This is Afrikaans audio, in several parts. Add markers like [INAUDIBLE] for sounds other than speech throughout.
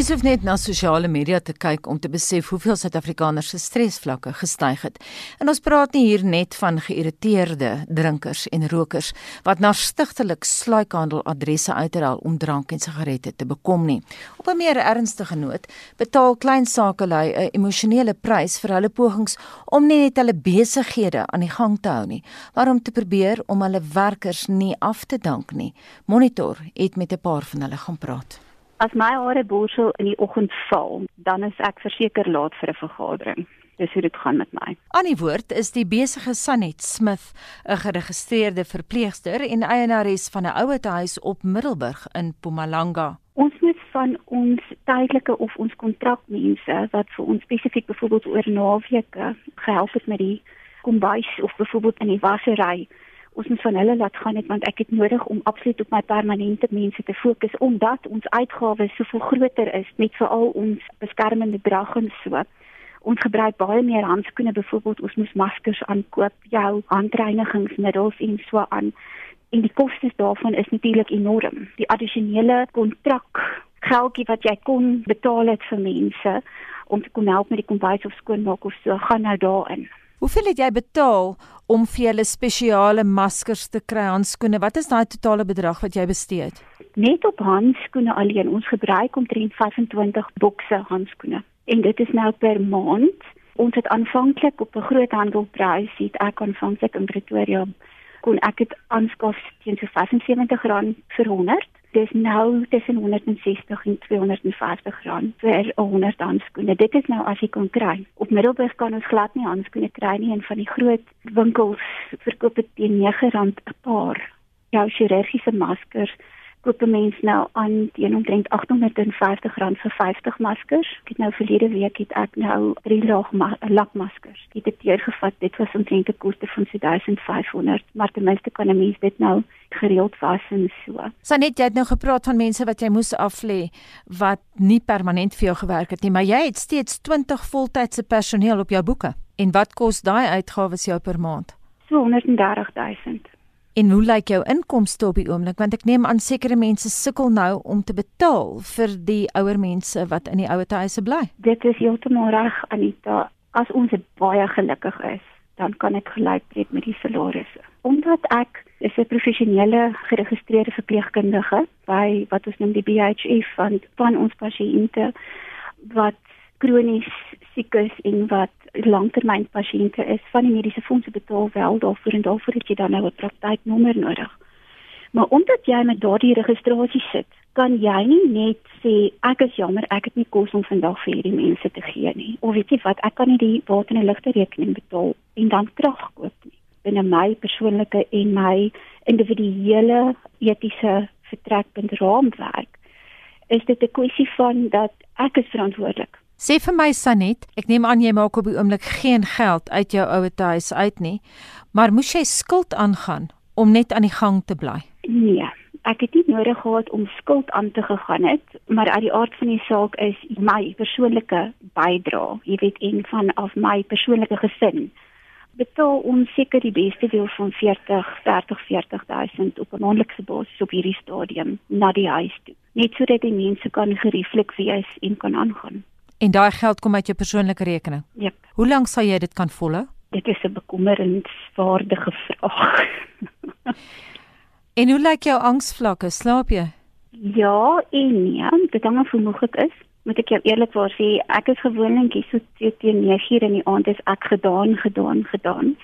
Mense hoef net na sosiale media te kyk om te besef hoeveel Suid-Afrikaners se stresvlakke gestyg het. En ons praat nie hier net van geïrriteerde drinkers en rokers wat na stigtelik sluikhandeladresse uitrol om drank en sigarette te bekom nie. Op 'n meer ernstige noot, betaal klein sakelui 'n emosionele prys vir hulle pogings om nie net hulle besighede aan die gang te hou nie, maar om te probeer om hulle werkers nie af te dank nie. Monitor het met 'n paar van hulle gaan praat. As my hare borsel in die oggend val, dan is ek verseker laat vir 'n vergadering. Dis hoe dit gaan met my. Aan die woord is die besige Sanet Smith, 'n geregistreerde verpleegster en eienares van 'n ouetehuis op Middelburg in Mpumalanga. Ons moet van ons tydelike of ons kontrakmense wat vir ons spesifiek byvoorbeeld oor naweke gehelp het met die kombuis of byvoorbeeld in die wassery ons moet van hulle laat gaan net want ek het nodig om absoluut op my permanente mense te fokus omdat ons uitgawes soveel groter is met veral ons beskermende drag en so. Ons gebruik baie meer handskoene byvoorbeeld ons moet maskers aankoop, jou handreinigingsmiddels en so aan. En die kostes daarvan is natuurlik enorm. Die addisionele kontrak geldjie wat jy kon betaal het vir mense om te kon help met die kombuis of skoonmaak of so gaan nou daarin. Hoeveel het jy betaal om vir julle spesiale maskers te kry, handskoene? Wat is daai totale bedrag wat jy bestee het? Net op handskoene alleen, ons gebruik omtrent 25 bokse handskoene. En dit is nou per maand. Ons het aanvanklik op 'n groot handelprys, het ek aanvanklik in Pretoria kon ek dit aanskaf teen so R75 vir 100 dis nou tussen 160 en 250 rand vir 100 handskoene. Dit is nou as jy kan kry. Op Middelburg kan ons glad nie handskoene kry nie en van die groot winkels verkoop dit teen 9 rand 'n paar. Jou chirurgiese maskers koop 'n mens nou aan teen omtrent R850 vir 50 maskers. Ek het nou verlede week het ek nou drie laag lakmaskers. Dit het deurgevat. Dit was omtrent 'n koste van 2500, maar ten minste kan 'n mens dit nou gereeld was en so. Sanet, jy het nou gepraat van mense wat jy moes aflê wat nie permanent vir jou gewerk het nie, maar jy het steeds 20 voltydse personeel op jou boeke. En wat kos daai uitgawes jou per maand? So 130000. En hoe lyk jou inkomste op die oomblik want ek neem aan sekere mense sukkel nou om te betaal vir die ouer mense wat in die ouete huise bly. Dit is heeltemal reg Anita. As ons baie gelukkig is, dan kan ek gelyk trek met die salarisse. Omdat ek is 'n professionele geregistreerde verpleegkundige by wat ons noem die BHF van van ons pasiënte wat kronies siek is en wat langtermyn pasiënte is van die mediese fondse betaal wel daarvoor en daarvoor het jy dan nou 'n praktyknommer nodig. Maar omdat jy met daardie registrasie sit, kan jy nie net sê ek is jammer ek het nie kos om vandag vir hierdie mense te gee nie. Of weet jy wat, ek kan nie die water en ligte rekening betaal en dan terugkoop nie. Binne my persoonlike en my individuele etiese vertrekpunt raamwerk is dit 'n kwessie van dat ek is verantwoordelik Sê vir my Sanet, ek neem aan jy maak op die oomblik geen geld uit jou ouer huis uit nie, maar moes jy skuld aangaan om net aan die gang te bly? Nee, ek het nie nodig gehad om skuld aan te gegaan het, maar uit die aard van die saak is my persoonlike bydrae, jy weet een van af my persoonlike gesin betaal ons seker die beste deel van 40 30 40000 op 'n maandelikse basis op hierdie stadium na die huis toe net sodat die mense kan gerieflik wees en kan aangaan En daai geld kom uit jou persoonlike rekening. Jep. Hoe lank sal jy dit kan volhou? Dit is 'n bekommerenswaardige vraag. [LAUGHS] en hoe lyk jou angsvlakke? Slaap jy? Ja, en nee, dit hang af hoe moeg ek is. Moet ek jou eerlikwaar sê, ek is gewoonlik hier so teen 9:00 in die aand is ek gedaan, gedaan, gedaan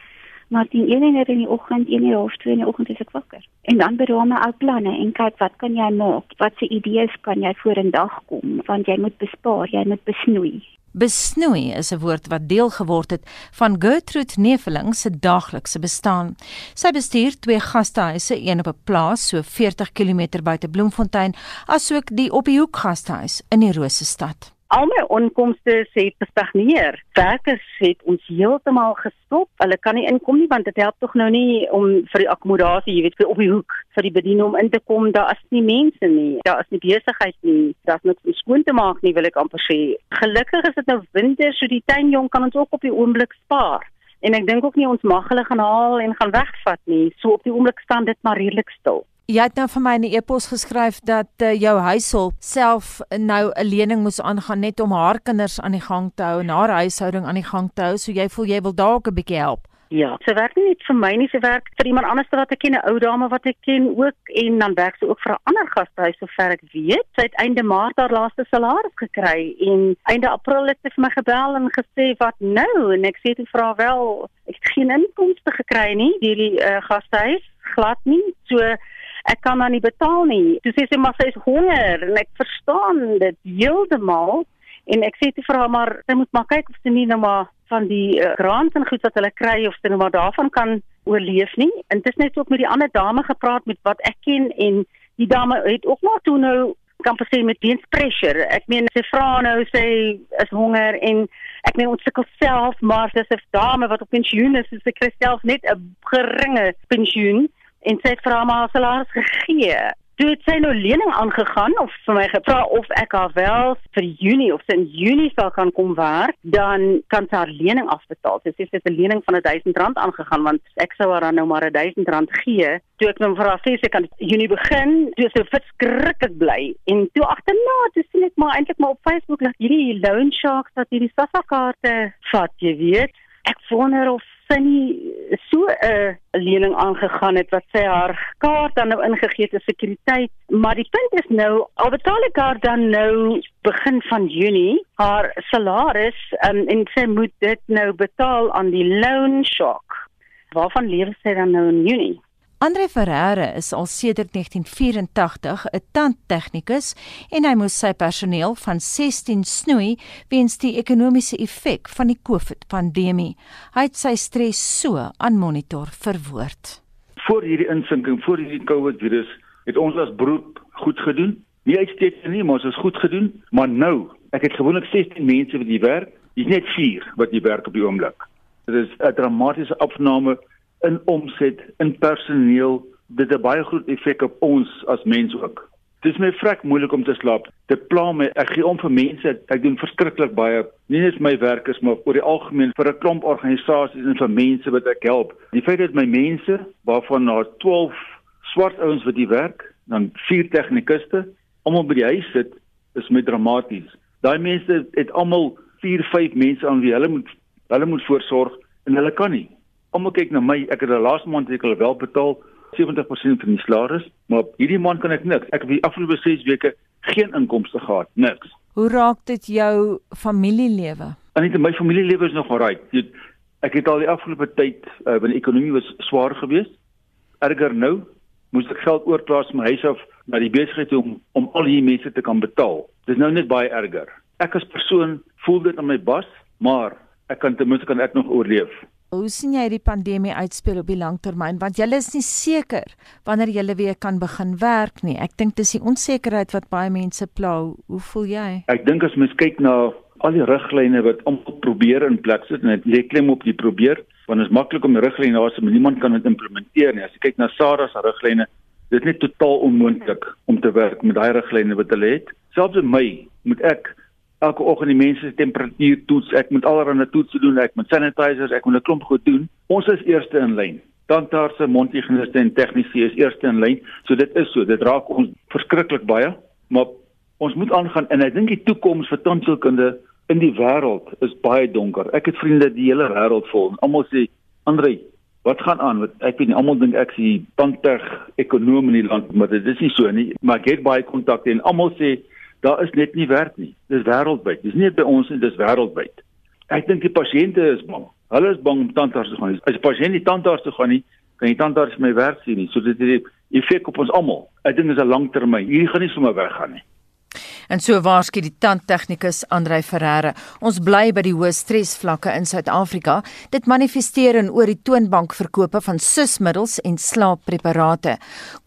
maar teen 1 uur in die oggend, 1 uur of 2 in die oggend is ek wakker. En dan beraam ek ou planne en kyk wat kan jy maak? Wat se idees kan jy vorendag kom? Want jy moet bespaar, jy moet besnoei. Besnoei is 'n woord wat deel geword het van Gertrude Neveling se daaglikse bestaan. Sy bestuur twee gastehuise, een op 'n plaas so 40 km buite Bloemfontein, asook die op die hoek gastehuis in die Rosestad. Al my onkomste het gestagneer. Werkers het ons heeltemal gestop. Hulle kan nie inkom nie want dit help tog nou nie om vir die akkommodasie, jy weet, vir op die hoek vir die bediening om in te kom. Daar is nie mense nie. Daar is nie besigheid nie. Daar's niks om skoon te maak nie, wil ek amper sê. Gelukkig is dit nou winter, so die tuinjong kan ons ook op die oomblik spaar. En ek dink ook nie ons mag hulle gaan haal en gaan wegvat nie. So op die oomblik staan dit maar redelik stil. Jy het nou vir my in 'n e-pos geskryf dat uh, jou huishulp self nou 'n lening moes aangaan net om haar kinders aan die gang te hou en haar huishouding aan die gang te hou, so jy voel jy wil dalk 'n bietjie help. Ja, sy werk nie net vir my nie, sy werk vir iemand anders wat ek ken, 'n ou dame wat ek ken ook en dan werk sy ook vir 'n ander gastehuis sover ek weet. Sy het einde Maart haar laaste salaris gekry en einde April het sy vir my gebel en gesê wat nou en ek sê toe vra wel, ek het geen inkomste gekry nie hierdie uh, gastehuis glad nie. So ek kan dan nie betaal nie. Toe sê sy maar sy is honger en ek verstaan dit heeltemal en ek sê te vir haar maar sy moet maar kyk of sy nie nou maar van die uh, grant en goed wat hulle kry of sy nou maar daarvan kan oorleef nie. En dit is net ook met die ander dame gepraat met wat ek ken en die dame het ook maar toe nou kan sê met weens pressure. Ek meen sy vra nou sê is honger en ek meen ons sukkel self maar dis 'n dame wat op pensioen is, sy kry self net 'n geringe pensioen en sy het vir haar maar salaris gegee. Toe het sy nou lening aangegaan of vir my gevra of ek haar wel vir Junie of sy in Junie sal kan kom werk, dan kan sy haar lening afbetaal. Sy sê sy het 'n lening van R1000 aangegaan want ek sou haar dan nou maar R1000 gee. Toe ek nou vir haar sê sy kan Junie begin, toe sy verskriklik bly en toe agterna, toe sien ek maar eintlik maar op Facebook dat hierdie loan sharks dat hierdie SASSA kaarte vat, jy weet. Ek wonder of sy nie so 'n uh, lening aangegaan het wat sy haar kaart dan nou ingegee het as sekuriteit, maar die punt is nou al betaal ek haar dan nou begin van Junie haar salaris um, en sy moet dit nou betaal aan die loan shock. Waarvan lewe sy dan nou in Junie? Andre Ferreira is al sedert 1984 'n tandtegnikus en hy moes sy personeel van 16 snoei weens die ekonomiese effek van die COVID-pandemie. Hy het sy stres so aan monitor verwoord. Voor hierdie insinking, voor hierdie COVID-virus, het ons as beroep goed gedoen. Nie uitstekend nie, maar ons is goed gedoen, maar nou, ek het gewoonlik 16 mense wat hier werk, dis net 4 wat hier werk op die oomblik. Dit is 'n dramatiese afname in omset, in personeel, dit 'n baie groot effek op ons as mense ook. Dit is my vrek moeilik om te slaap. Dit pla my. Ek gee om vir mense. Ek doen verskriklik baie, nie net my werkers maar oor die algemeen vir 'n klomp organisasies en vir mense wat ek help. Die feit dat my mense, waarvan daar 12 swart ouens wat hier werk, dan vier tegnikuste, almal by die huis sit, is my dramaties. Daai mense het almal 4, 5 mense aan wie hulle moet hulle moet voorsorg en hulle kan nie almal kyk na my. Ek het die laaste maand ek hulle wel betaal 70% van die salaris, maar hierdie maand kan ek niks. Ek het die afgelope 6 weke geen inkomste gehad, niks. Hoe raak dit jou familielewe? Anita, my familielewe is nog reg. Ek het al die afgelope tyd, uh, wanneer die ekonomie was swaar geweest, erger nou, moes ek geld oorplaas van my huis af na die besigheid om om al hierdie mense te kan betaal. Dis nou net baie erger. Ek as persoon voel dit aan my bas, maar ek kan ten minste kan ek nog oorleef. Hoe sien jy die pandemie uitspeel op die langtermyn want jy is nie seker wanneer jy weer kan begin werk nie. Ek dink dis die onsekerheid wat baie mense pla. Hoe voel jy? Ek dink as mens kyk na al die riglyne wat om probeer in plek sit en dit lê klem op die probeer want dit is maklik om riglyne daar te maar niemand kan dit implementeer nie. As jy kyk na SARS se riglyne, dit is net totaal onmoontlik om te werk met daai riglyne wat hulle het. Selfs in my moet ek elke oggend die mense se temperatuur toets. Ek moet allerlei toetse doen. Ek moet sanitizers, ek moet 'n klomp goed doen. Ons is eerste in lyn. Tandartse, mondhygiëniste en tegnisi is eerste in lyn. So dit is so. Dit raak ons verskriklik baie, maar ons moet aangaan en ek dink die toekoms vir tandheelkunde in die wêreld is baie donker. Ek het vriende die hele wêreld vol almal sê, "Andre, wat gaan aan?" Want ek weet nie almal dink ek is die tandteg ekonom in die land, maar dit is nie so nie. Maar ek het baie kontakte en almal sê daar is net nie werk nie. Dis wêreldwyd. Dis nie by ons nie, dis wêreldwyd. Ek dink die pasiënte is bang. Hulle is bang om tandarts te gaan. As die pasiënt nie tandarts toe gaan nie, kan die tandarts my werk sien nie. So dit het 'n effek op ons almal. Ek dink dit is 'n langtermyn. Hierdie gaan nie sommer weggaan nie. En so waarskynlik die tandtegnikus Andrei Ferreira. Ons bly by die hoë stresvlakke in Suid-Afrika. Dit manifesteer in oor die toonbankverkope van susmiddels en slaappreparate.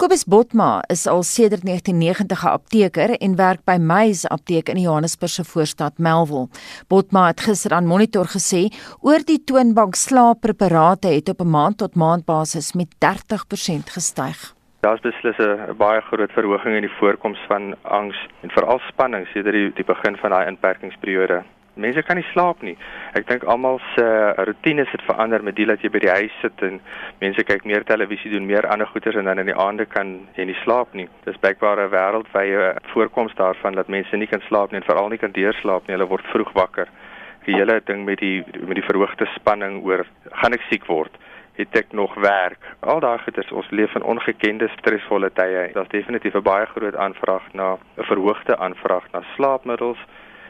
Kobus Botma is al sedert 1990 'n apteker en werk by Meys Apteek in Johannesburg se voorstad Melville. Botma het gister aan Monitor gesê oor die toonbank slaappreparate het op 'n maand tot maand basis met 30% gestyg. Daar's beslis 'n baie groot verhoging in die voorkoms van angs en veral spanning sedert die, die begin van daai inperkingsperiode. Mense kan nie slaap nie. Ek dink almal se rotines het verander met dit dat jy by die huis sit en mense kyk meer televisie, doen meer ander goeders en dan in die aande kan jy nie slaap nie. Dis baie 'n wêreldwye voorkoms daarvan dat mense nie kan slaap nie en veral nie kan deurslaap nie. Hulle word vroeg wakker. Die hele ding met die met die verhoogde spanning oor gaan ek siek word het ek nog werk. Al daai goeders, ons leef in ongekende stresvolle tye. Daar's definitief 'n baie groot aanvraag na 'n verhoogde aanvraag na slaapmiddels,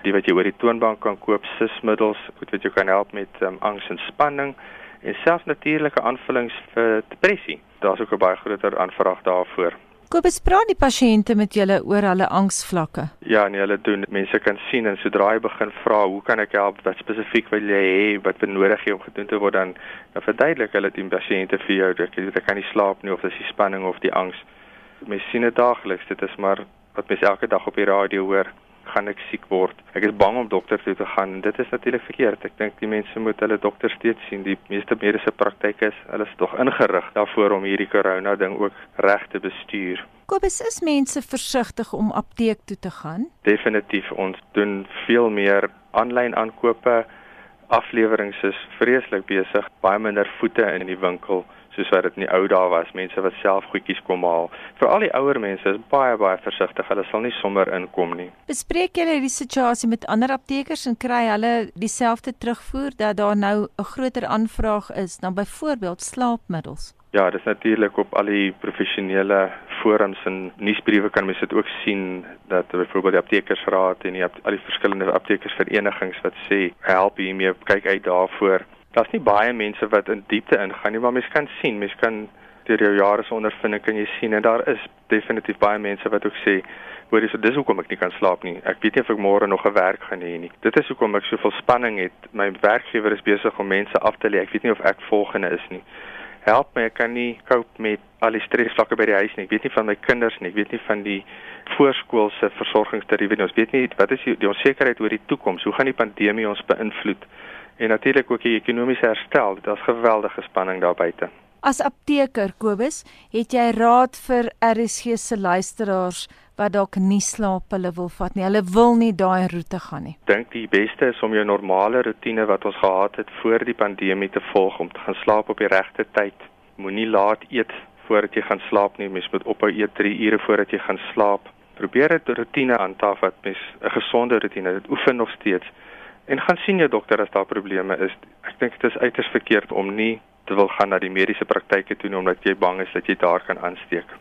die wat jy oor die toonbank kan koop, sismiddels, goed wat jou kan help met um, angs en spanning en selfs natuurlike aanvullings vir depressie. Daar's ook 'n baie groter aanvraag daarvoor. Kobus praat die pasiënte met julle oor hulle angsvlakke. Ja, nee, hulle doen. Mense kan sien en sodra jy begin vra, hoe kan ek help? Wat spesifiek wil jy hê? Wat benodig jy om gedoen te word dan? Dan verduidelik hulle die pasiënte vir jou dat jy kan nie slaap nie of dis die spanning of die angs. Mense sien dit daagliks. Dit is maar wat mense elke dag op die radio hoor gaan ek siek word. Ek is bang om dokter toe te gaan. Dit is natuurlik verkeerd. Ek dink die mense moet hulle dokter steeds sien. Die meeste mediese praktyke is hulle is tog ingerig daarvoor om hierdie corona ding ook reg te bestuur. Kobus is mense versigtig om apteek toe te gaan? Definitief. Ons doen veel meer aanlyn aankope. Afleweringe is vreeslik besig. Baie minder voete in die winkel soos wat dit in die ou dae was, mense wat self goedjies kom haal. Veral die ouer mense is baie baie versigtig. Hulle sal nie sommer inkom nie. Bespreek julle die situasie met ander aptekers en kry hulle dieselfde terugvoer dat daar nou 'n groter aanvraag is dan byvoorbeeld slaapmiddels? Ja, dis natuurlik op al die professionele forums en nuusbriewe kan mense dit ook sien dat byvoorbeeld die aptekersraad en die, al die verskillende aptekersverenigings wat sê help hiermee kyk uit daarvoor daar's nie baie mense wat in diepte ingaan nie, maar mens kan sien, mens kan deur jou jare se ondervinding kan jy sien en daar is definitief baie mense wat ook sê hoor dis dis hoekom ek nie kan slaap nie. Ek weet nie of ek môre nog 'n werk gaan hê nie. Dit is hoekom ek soveel spanning het. My werkgewer is besig om mense af te lê. Ek weet nie of ek volgende is nie. Help my, ek kan nie cope met al die stresvlakke by die huis nie. Ek weet nie van my kinders nie. Ek weet nie van die voorskoolse versorgingstariewe nie. Ons weet nie wat is die, die onsekerheid oor die toekoms. Hoe gaan die pandemie ons beïnvloed? En natuurlik ook die ekonomiese herstel. Dit is geweldige spanning daar buite. As apteker Kobus, het jy raad vir RSG se luisteraars wat dalk nie slaap hulle wil vat nie. Hulle wil nie daai roete gaan nie. Dink die beste is om jou normale rotine wat ons gehad het voor die pandemie te volg om te gaan slaap op die regte tyd. Moenie laat eet voordat jy gaan slaap nie. Mens moet ophou eet 3 ure voordat jy gaan slaap. Probeer 'n rotine aan te haf wat mens 'n gesonde rotine. Dit oefen nog steeds en gaan sien jou dokter as daar probleme is. Ek dink dit is uiters verkeerd om nie te wil gaan na die mediese praktyke toe omdat jy bang is dat jy daar kan aansteek.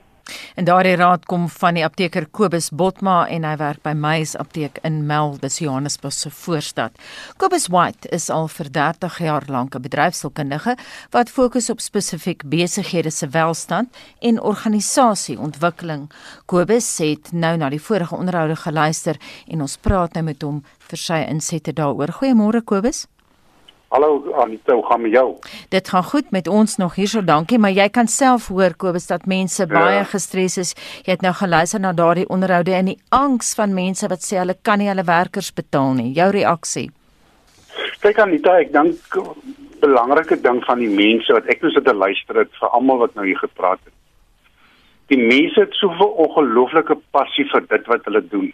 En daardie raad kom van die apteker Kobus Botma en hy werk by Meys Apteek in Melvis Johannesburg se voorstad. Kobus White is al vir 30 jaar lank 'n bedryfskundige wat fokus op spesifiek besighede se welstand en organisasieontwikkeling. Kobus het nou na die vorige onderhoude geluister en ons praat nou met hom vir sy insette daaroor. Goeiemôre Kobus. Hallo Anita, hoe gaan met jou? Dit gaan goed met ons nog hierso, dankie, maar jy kan self hoor Kobus dat mense ja. baie gestres is. Jy het nou geluister na daardie onderhoude en die angs van mense wat sê hulle kan nie hulle werkers betaal nie. Jou reaksie? Kyk Anita, ek dink belangrike ding van die mense wat ek nou sit te luister het vir almal wat nou hier gepraat het. Die mense het soveel ongelooflike passie vir dit wat hulle doen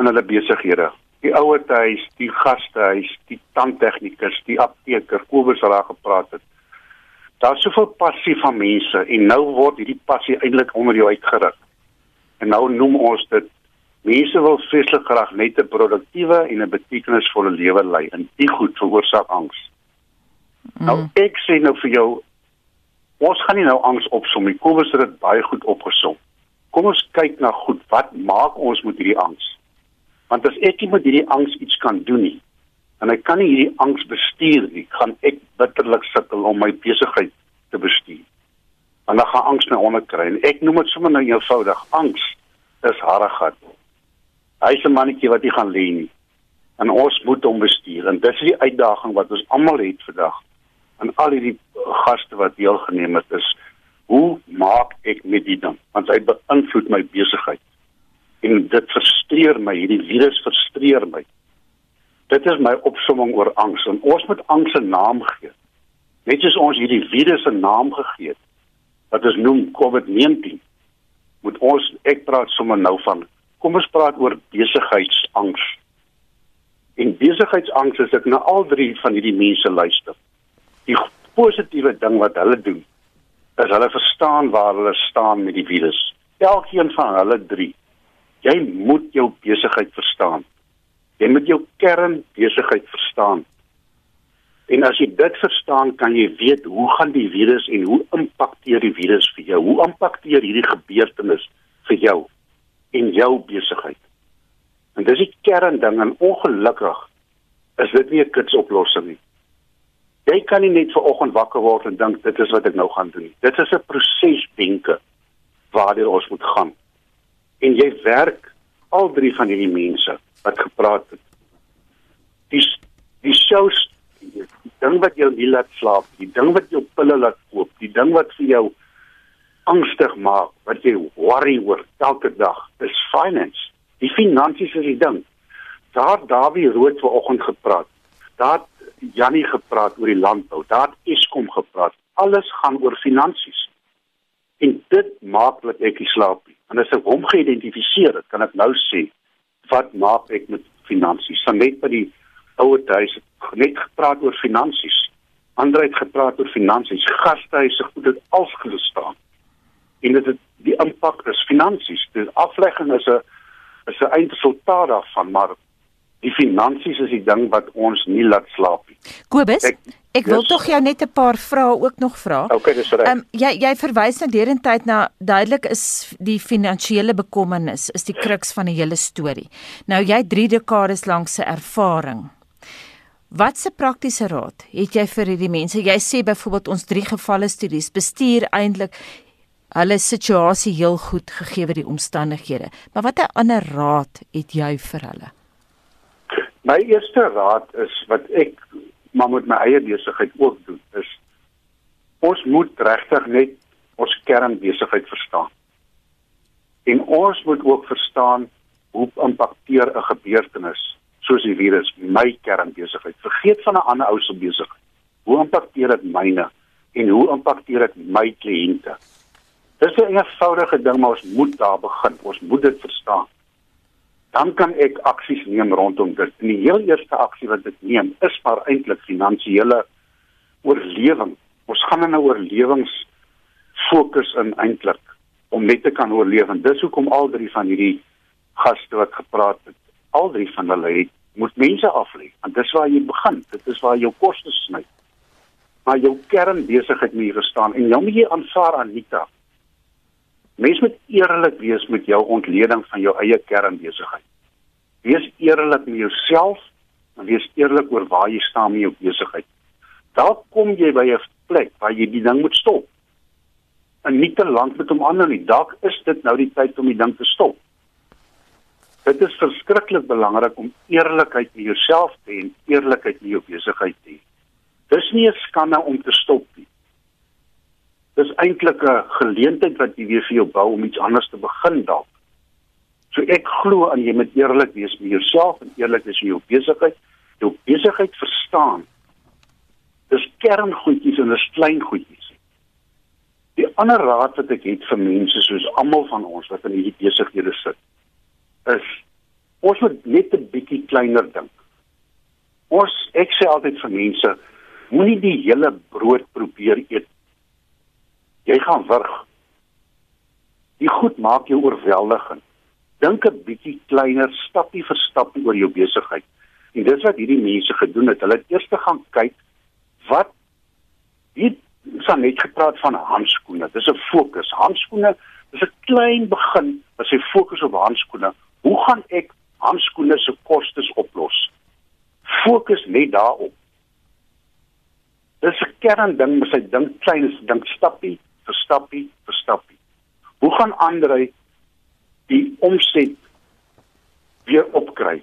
in hulle besighede die ouerhuis, die gastehuis, die tandtegnikus, die apteker, Kobus wat daar gepraat het. Daar's soveel passie van mense en nou word hierdie passie eintlik onder jou uitgeruk. En nou noem ons dit mense wil vreeslik graag net 'n produktiewe en 'n betekenisvolle lewe lei en dit goed veroorsaak angs. Mm. Nou ek sê nou vir jou ons gaan nie nou angs opsom nie. Kobus het dit baie goed opgesom. Kom ons kyk na goed, wat maak ons met hierdie angs? Want as ek nie met hierdie angs iets kan doen nie, en ek kan nie hierdie angs bestuur nie, gaan ek bitterlik sukkel om my besigheid te bestuur. Want dan gaan angs my onderkry en ek noem dit sommer nou eenvoudig, angs is harregat. Hy's 'n mannetjie wat nie gaan lê nie. En ons moet hom bestuur en dis die uitdaging wat ons almal het vandag. En al hierdie gaste wat deelgeneem het is hoe maak ek met dit dan? Want hy beïnvloed my besigheid en dit frustreer my hierdie virus frustreer my dit is my opsomming oor angs en ons moet angs 'n naam gee net soos ons hierdie virus 'n naam gegee het wat ons noem COVID-19 moet ons ek praat sommer nou van kom ons praat oor besigheidsangs En besigheidsangs is ek na al drie van hierdie mense luister. Die positiewe ding wat hulle doen is hulle verstaan waar hulle staan met die virus. Elkeen van hulle drie. Jy moet jou besigheid verstaan. Jy moet jou kernbesigheid verstaan. En as jy dit verstaan, kan jy weet hoe gaan die virus en hoe impakteer die virus vir jou? Hoe impakteer hierdie gebeurtenis vir jou en jou besigheid? En dis die kernding en ongelukkig is dit nie 'n kitsoplossing nie. Jy kan nie net ver oggend wakker word en dink dit is wat ek nou gaan doen. Dit is 'n proses denke waardeur ons moet gaan. En jy werk al drie van hierdie mense wat gepraat het. Die die shows die ding wat jou nie laat slaap, die ding wat jou pille laat koop, die ding wat vir jou angstig maak, wat jy worry oor elke dag, is finance. Die finansies is die ding. Daar Dawie Rood vanoggend gepraat. Daar Jannie gepraat oor die landbou. Daar Eskom gepraat. Alles gaan oor finansies. En dit maak dat ek nie slaap nie. En as ek hom geïdentifiseer het, kan ek nou sê wat maak ek met finansies? Van net by die ouer huis net gepraat oor finansies. Ander het gepraat oor finansies. Gastehuise goed het als gestaan. En dit het die impak is finansies. Die aflegging is 'n is 'n eindresultaat daarvan, maar die finansies is die ding wat ons nie laat slaap nie. Kobus, ek, ek wil yes. tog jou net 'n paar vrae ook nog vra. Okay, dis reg. Ehm um, jy jy verwys nou derentyd na duidelik is die finansiële bekommernis is die kruks van die hele storie. Nou jy 3 dekades lank se ervaring. Wat se praktiese raad het jy vir hierdie mense? Jy sê byvoorbeeld ons drie gevalle studies bestuur eintlik hulle situasie heel goed gegee word die omstandighede. Maar watter ander raad het jy vir hulle? My eerste raad is wat ek maar met my eie besigheid ook doen is ons moet regtig net ons kernbesigheid verstaan. En ons moet ook verstaan hoe impakteer 'n gebeurtenis soos die virus my kernbesigheid. Vergeet van 'n ander ou se besigheid. Hoe impakteer dit myne en hoe impakteer dit my kliënte? Dis 'n eenvoudige ding, maar ons moet daar begin. Ons moet dit verstaan. Dan kan ek aksies neem rondom dit. En die heel eerste aksie wat ek neem, is maar eintlik finansiële oorlewing. Ons gaan in 'n oorlewings fokus in eintlik om net te kan oorleef. En dis hoekom al drie van hierdie gaste wat gepraat het, al drie van hulle het moet mense aflê. Want dis waar jy begin. Dit is waar jou kostes sny. Maar jou kernbesigheid moet hier staan en jy moet jy aanvaar Anita. Mens moet eerlik wees met jou ontleding van jou eie kernbesigheid. Wees eerlik met jouself en wees eerlik oor waar jy staan met jou besigheid. Dalk kom jy by 'n plek waar jy die ding moet stop. En nie te lank met hom aanhou nie. Dalk is dit nou die tyd om die ding te stop. Dit is verskriklik belangrik om eerlikheid met jouself te hê en eerlikheid met jou besigheid te hê. Dis nie 'n skande om te stop nie dis eintlik 'n geleentheid wat jy weer vir jou bou om iets anders te begin dalk. So ek glo aan jy moet eerlik wees met jouself en eerlik wees in jou besigheid, jou besigheid verstaan. Dis kerngoedjies en dis klein goedjies. Die ander raad wat ek het vir mense soos almal van ons wat in hierdie besighede sit, is ons moet net 'n bietjie kleiner dink. Ons ek sê altyd vir mense, moenie die hele brood probeer eet jy gaan wurg. Die goed maak jou oorweldigend. Dink 'n bietjie kleiner, stappie vir stappie oor jou besigheid. En dis wat hierdie mense gedoen het. Hulle het eers gaan kyk wat wie sal net gepraat van handskoene. Dis 'n fokus. Handskoene is 'n klein begin as jy fokus op handskoene. Hoe gaan ek handskoene se kostes oplos? Fokus net daarop. Dis 'n kernding, mens hy dink klein, dink stappie vir stappie vir stappie. Hoe gaan Andre die omset weer opkry?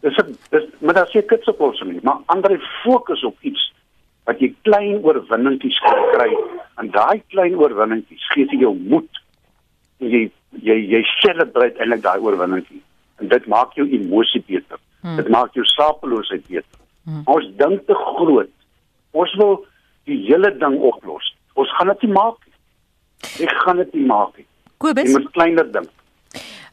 Dis 'n dis maar daar seker kits op ons nie, maar Andre fokus op iets wat jy klein oorwinningkies kan kry en daai klein oorwinningkies gee vir jou moed. En jy jy jy celebrate eintlik daai oorwinningkie en dit maak jou emosie beter. Hmm. Dit maak jou slapeloosheid beter. Hmm. Ons dink te groot. Ons wil die hele ding oplos. Ons gaan dit nie maak Ek gaan dit nie maak nie. Kobus. Jy moet kleiner dink.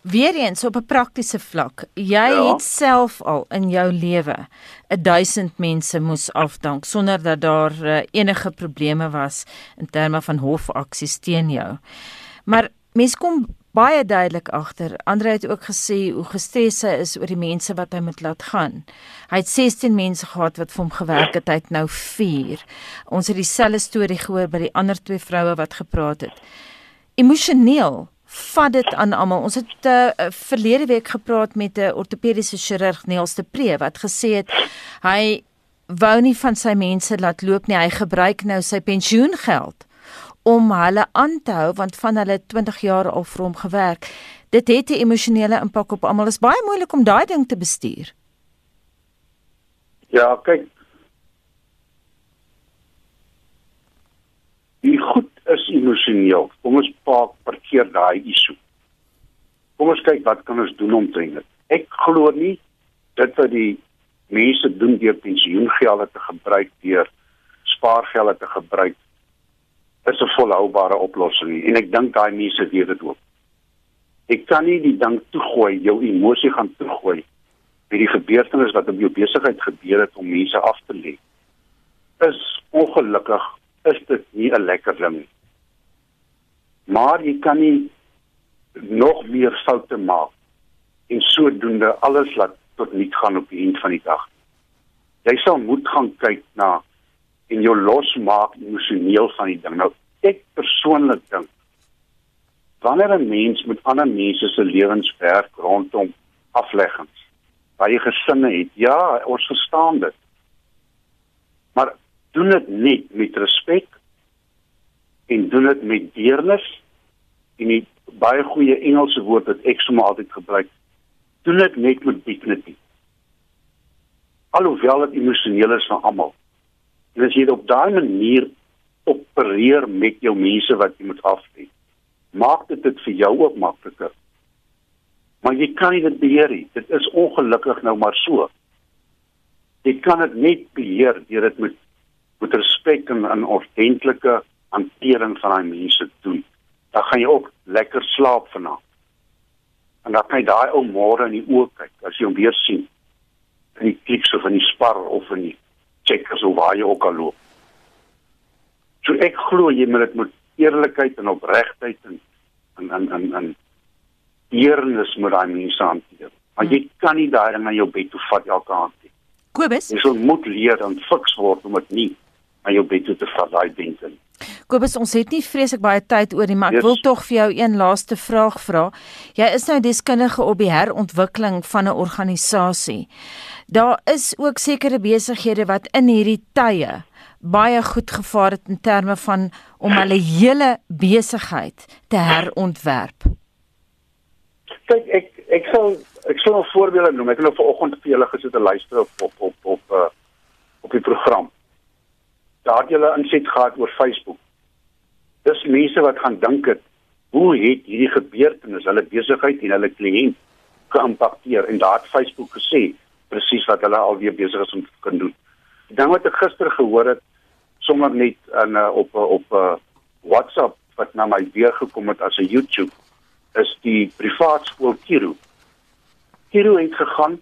Weereens op 'n praktiese vlak, jy ja. het self al in jou lewe 1000 mense moes afdank sonder dat daar uh, enige probleme was in terme van hofaksies teen jou. Maar mens kom baie duidelik agter. Andre het ook gesê hoe gestres hy is oor die mense wat hy moet laat gaan. Hy het 16 mense gehad wat vir hom gewerk het, hy het nou 4. Ons het dieselfde storie gehoor by die ander twee vroue wat gepraat het. Emosioneel vat dit aan almal. Ons het uh, verlede week gepraat met 'n ortopediese chirurg Niels de Pre wat gesê het hy wou nie van sy mense laat loop nie. Hy gebruik nou sy pensioengeld om hulle aan te hou want van hulle 20 jaar al vir hom gewerk. Dit het 'n emosionele impak op almal. Dit is baie moeilik om daai ding te bestuur. Ja, kyk. Die goed is emosioneel. Kom ons paak parkeer daai issue. Kom ons kyk wat kan ons doen om te dit. Ek glo nie dit wat die mense doen deur pensioengelde te gebruik deur spaargelde te gebruik is 'n volhoubare oplossing nie. en ek dink daai mense weet dit ook. Ek kan nie die ding toegooi, jou emosie gaan toegooi met die gebeurtenis wat op jou besigheid gebeur het om mense af te lê. Is ongelukkig is dit nie 'n lekker ding nie. Maar jy kan nie nog meer foute maak en sodoende alles laat tot niet gaan op die eind van die dag. Jy sal moet gaan kyk na en jou losmaak emosioneel van die ding. Nou ek persoonlik dink wanneer 'n mens met ander mense se lewens werk rondom afleggings, baie gesinne het, ja, ons verstaan dit. Maar doen dit net met respek en doen dit met deernis en die baie goeie Engelse woord wat ek sommer altyd gebruik. Doen dit net met dignity. Alhoewel dit emosioneel is vir almal. En as jy op daai manier opereer met jou mense wat jy moet aflê, maak dit dit vir jou ook makliker. Maar jy kan dit beheer nie. Dit is ongelukkig nou maar so. Jy kan dit net beheer deur dit met met respek en 'n ordentlike hantering van daai mense doen. Dan gaan jy ook lekker slaap vanaand. En dan kan jy daai ou môre in die oë kyk as jy hom weer sien. In die kliks of in die spar of in die checkers of waar jy ook al loop. So ek glo jy moet dit met eerlikheid en opregtheid en en en en, en eernis moet daai mense hanteer. Maar jy kan nie daai ding na jou bed toe vat elke aand nie. Kobus, jy moet leer en fiks word om dit nie na jou bed toe te vat daai ding nie. Kobus, ons het nie vreeslik baie tyd oor nie, maar ek yes. wil tog vir jou een laaste vraag vra. Jy is nou deskundige op die herontwikkeling van 'n organisasie. Daar is ook sekere besighede wat in hierdie tye baie goed gevaar het in terme van om hulle hele besigheid te herontwerp. Kyk, ek ek sal ek sal 'n voorbeeld noem. Ek het nou vanoggend vir julle gesit te luister op op op op uh, op die program daar het julle inset gehad oor Facebook. Mense wat gaan dink het hoe het hierdie gebeurtenis hulle besigheid en hulle kliënt geïmpakteer en daar het Facebook gesê presies wat hulle alweer besig is om te kan doen. Die ding wat ek gister gehoor het sommer net in uh, op uh, op uh, WhatsApp wat na my weer gekom het as 'n YouTube is die privaat skool Kiro. Kiro het gegaan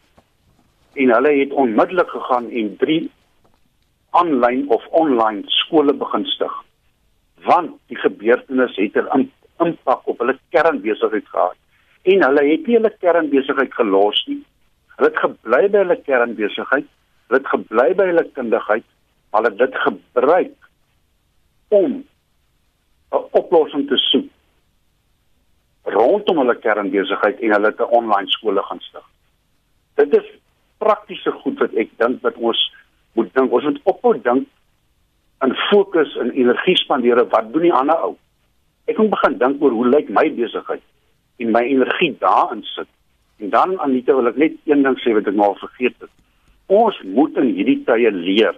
en hulle het onmiddellik gegaan en aanlyn of online skole begin stig. Want die gebeurtenis het 'n impak op hulle kernbesigheid gehad. En hulle het nie hulle kernbesigheid gelos nie. Hulle het gebly by hulle kernbesigheid, hulle het gebly by hulle kundigheid, maar hulle het dit gebruik om 'n oplossing te soek rondom hulle kernbesigheid en hulle te online skole gaan stig. Dit is praktiese goed wat ek dink wat ons moet dink ons moet ophou dink en fokus en energie spandeer wat doen die ander ou? Ek moet begin dink oor hoe lyk my besigheid en my energie daarin sit. En dan Anita wil ek net een ding sê wat ek maar vergeet het. Ons moet in hierdie tye leer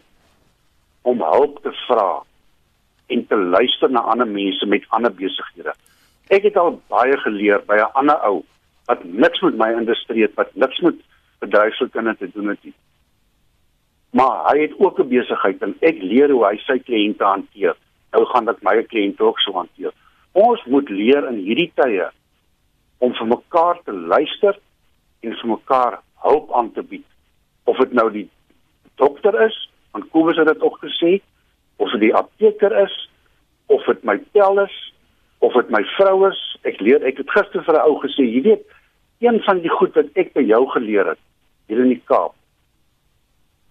om hulp te vra en te luister na ander mense met ander besighede. Ek het al baie geleer by 'n ander ou wat niks met my industrie het wat niks met bedryfskunde te doen het nie maar hy het ook 'n besigheid en ek leer hoe hy sy kliënte hanteer. Nou gaan dit my kliënte ook so hanteer. Ons moet leer in hierdie tye om vir mekaar te luister en vir mekaar hulp aan te bied. Of dit nou die dokter is, want Kobus het dit ook gesê, of dit die apteker is, of dit my tel is, of dit my vrou is. Ek leer ek het gister vir 'n ou gesê, jy weet, een van die goed wat ek by jou geleer het hier in die Kaap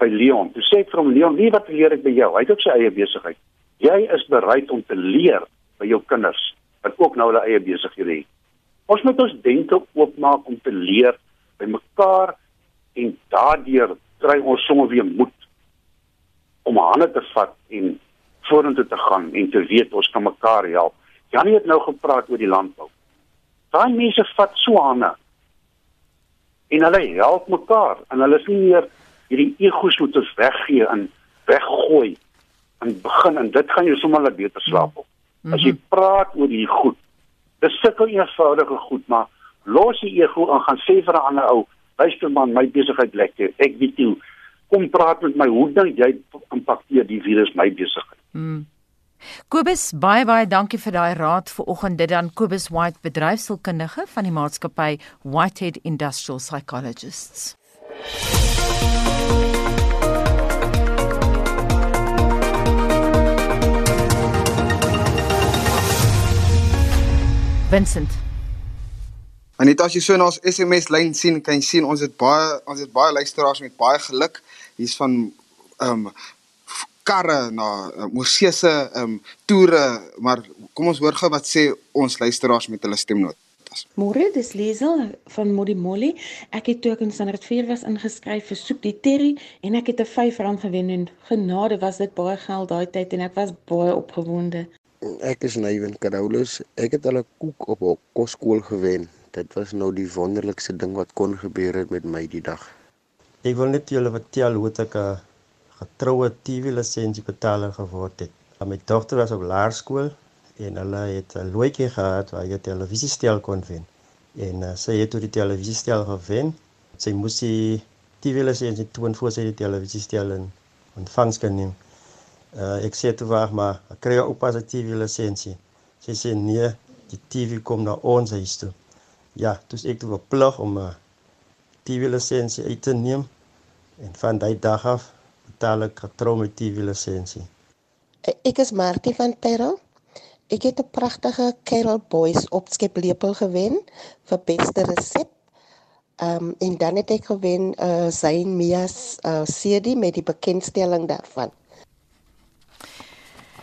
by Leon. Toe sê ek vir hom Leon, wie wat leer ek by jou? Hy het ook sy eie besigheid. Jy is bereid om te leer by jou kinders wat ook nou hulle eie besighede het. Ons moet ons denke oopmaak om te leer by mekaar en daardeur kry ons sommer weer moed om hande te vat en vorentoe te gaan en te weet ons kan mekaar help. Janie het nou gepraat oor die landbou. Daai mense vat so hande en hulle help mekaar en hulle is nie meer hierdie egos moet ons weggee en weggooi en begin en dit gaan jou sommer laat beter slaap op. As jy praat oor hierdie goed, dis sulke eenvoudige goed, maar los die ego en gaan sê vir 'n ander ou, luister man, my besigheid lekker. Ek weet jy kom praat met my hoe dink jy impakteer die virus my besigheid? Mm. Kobus, baie baie dankie vir daai raad vanoggend. Dit dan Kobus White, bedryfskundige van die maatskappy Whitehead Industrial Psychologists. Vincent. Anita, as jy so na ons SMS lyn sien, kan jy sien ons het baie ons het baie luisteraars met baie geluk. Hier's van ehm um, karre na uh, Mosese ehm um, toere, maar kom ons hoor gou wat sê ons luisteraars met hulle stemnotas. Môre, dis Liesel van Modimolly. Ek het toe ek in standaard 4 was ingeskryf vir soek die Terry en ek het 'n R5 gewen en genade was dit baie geld daai tyd en ek was baie opgewonde. Ek is Nywen Carolus. Ek het al 'n koek op 'n kosskool gewen. Dit was nou die wonderlikste ding wat kon gebeur het met my die dag. Ek wil net julle vertel hoe ek 'n getroue TV-lisensie betaler geword het. My dogter was op laerskool en hulle het 'n loetjie gehad waar jy televisiestel kon wen. En uh, sy het toe die televisiestel gewen. Sy moes die TV-lisensie toon voor sy die televisiestel in ontvangs kan neem. Uh, ek sê toe wag maar, ek kry ook pas 'n TV lisensie. Sy sê nee, die TV kom na ons huis toe. Ja, dus ek toe verplig om 'n TV lisensie uit te neem en van daai dag af betaal ek getrou met TV lisensie. Ek is Martie van Terrell. Ek het 'n pragtige Carol Boys opskep lepel gewen vir beste resep. Ehm um, en dan het ek gewen uh Zain Mias uh CD met die bekendstelling daarvan.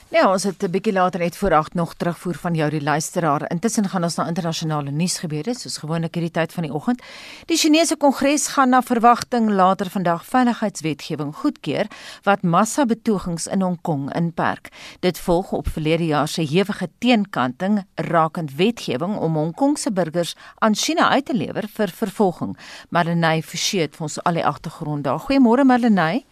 Ja, ons het 'n bietjie later net voor 8 nog terugvoer van jou die luisteraar. Intussen gaan ons na internasionale nuus gebeure, soos gewoonlik hierdie tyd van die oggend. Die Chinese Kongres gaan na verwagting later vandag veiligheidswetgewing goedkeur wat massa-betogings in Hong Kong inperk. Dit volg op verlede jaar se hewige teenkanting rakend wetgewing om Hong Kong se burgers aan China uit te lewer vir vervolging. Marlenae Forsie het vir ons al die agtergrond daar. Goeiemôre Marlenae.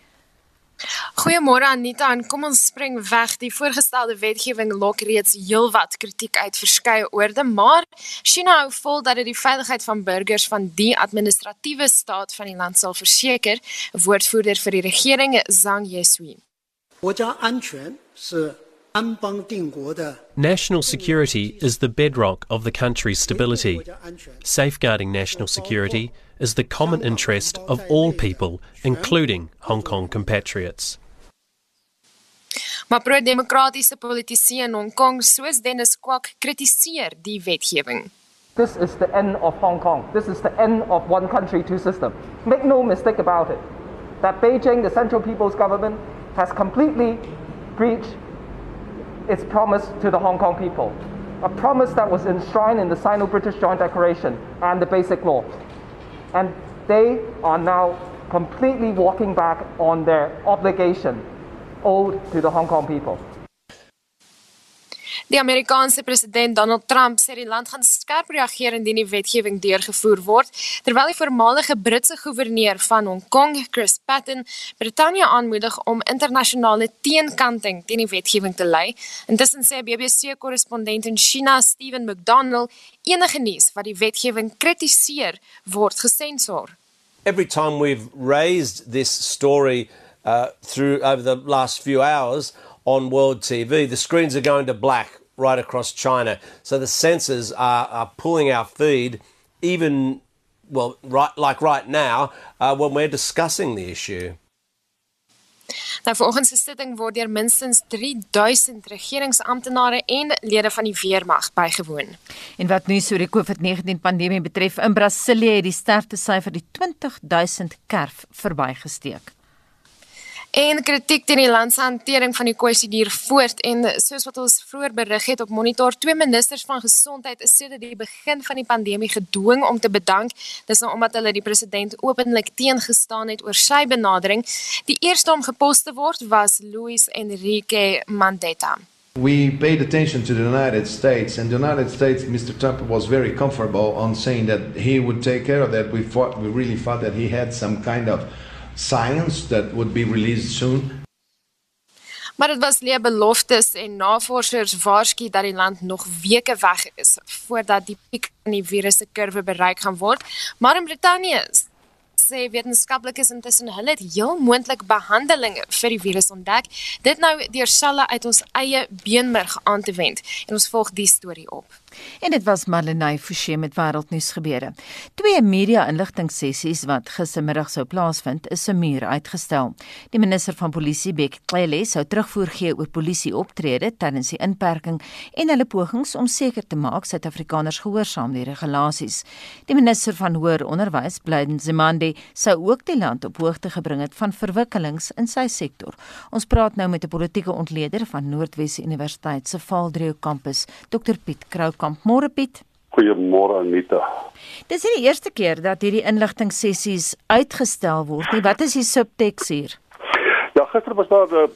Goeiemôre Anita en kom ons spring weg. Die voorgestelde wetgewing lok reeds heelwat kritiek uit verskeie oorde, maar China hou vol dat dit die veiligheid van burgers van die administratiewe staat van die land sal verseker, 'n woordvoerder vir die regering, Zhang Yeshui. National security is the bedrock of the country's stability. Safeguarding national security is the common interest of all people, including Hong Kong compatriots. Maar pro-demokratiese politici in Hong Kong soos Dennis Kwak kritiseer die wetgewing. This is the end of Hong Kong. This is the end of one country two system. Make no mistake about it. That Beijing, the Central People's Government has completely breached its promise to the Hong Kong people. A promise that was enshrined in the Sino-British Joint Declaration and the Basic Law. And they are now completely walking back on their obligation owed to the Hong Kong people. Die Amerikaanse president Donald Trump sê die land gaan skerp reageer indien die wetgewing deurgevoer word, terwyl die voormalige Britse goewerneur van Hong Kong, Chris Patten, Brittanje aanmoedig om internasionale teenkanting teen die wetgewing te lei. Intussen sê BBC-korrespondent in China, Stephen McDonald, enige nuus wat die wetgewing kritiseer, word gesensor. Every time we've raised this story uh, through over the last few hours, on world TV, the screens are going to black right across China. So the sensors are, are pulling our feed, even, well, right, like right now, uh, when we're discussing the issue. Nou volgens 'n sitting word deur minstens 3000 regeringsamptenare en lede van die weermag bygewoon. En wat nuus oor die COVID-19 pandemie betref, in Brasilië het die sterftesyfer die 20000 kerf verbygesteek. En kritiek teen die land se hantering van die kwessie duur voort en soos wat ons vroeër berig het op monitor, twee ministers van gesondheid is sedert die begin van die pandemie gedwing om te bedank. Dis nou omdat hulle die president openlik teengestaan het oor sy benadering. Die eerste om gepos te word was Luis Enrique Mandetta. We paid attention to the United States, and the United States, Mr. Trump was very comfortable on saying that he would take care of that. We thought, we really thought that he had some kind of science that would be released soon. Maar dit was leë beloftes en navorsers waarsku dat die land nog weke weg is voordat die piek van die virus se kurwe bereik gaan word. Maar in Brittanje sê wetenskaplikes intussen hulle het heel moontlik behandelinge vir die virus ontdek. Dit nou deur selle uit ons eie beenmerg aan te wend. En ons volg die storie op. En dit was Marlenae Forsie met wêreldnuus gebeure. Twee media-inligtingssessies wat gistermiddag sou plaasvind, is se muur uitgestel. Die minister van polisie, Bek Cele, sou terugvoer gee oor polisie optrede tydens die inperking en hulle pogings om seker te maak Suid-Afrikaners gehoorsaam die regulasies. Die minister van hoër onderwys, Blyden Zimande, sou ook die land op hoogte gebring het van verwikkelings in sy sektor. Ons praat nou met 'n politieke ontleder van Noordwes Universiteit se Valdrio kampus, Dr Piet Kroukamp. Môre Piet. Goeiemôre Anita. Dis nie die eerste keer dat hierdie inligtingsessies uitgestel word nie. Wat is die subteks hier? Ja, gister was daar uh,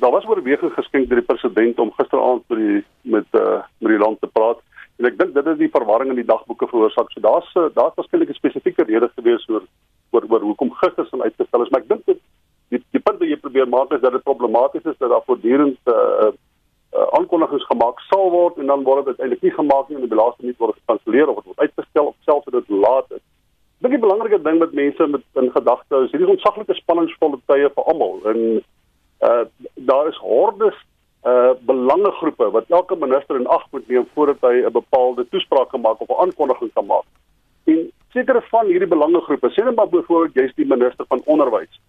daar was oor 'n week geskenk deur die president om gisteraand met die met uh, met die land te praat. En ek dink dit het die verwarring in die dagboeke veroorsaak. So daar's daar's waarskynlik 'n spesifieke rede gewees oor oor oor hoekom gister se uitgestel is, maar ek dink dit die, die punt wat jy probeer maak is dat dit problematies is dat daar voortdurend uh, uh, aankondigings gemaak sal word en dan word dit eintlik nie gemaak nie en die belasting nie word gekanselleer of word uitgestel of selfs dit laat is. Ek dink die belangrike ding met mense met in gedagte is hierdie ontsaglike spanningsvolle tye vir almal en uh daar is hordes uh belangegroepe wat elke minister in ag moet neem voordat hy 'n bepaalde toespraak kan maak of 'n aankondiging kan maak. En sekere van hierdie belangegroepe, sê net maar byvoorbeeld jy's die minister van onderwys.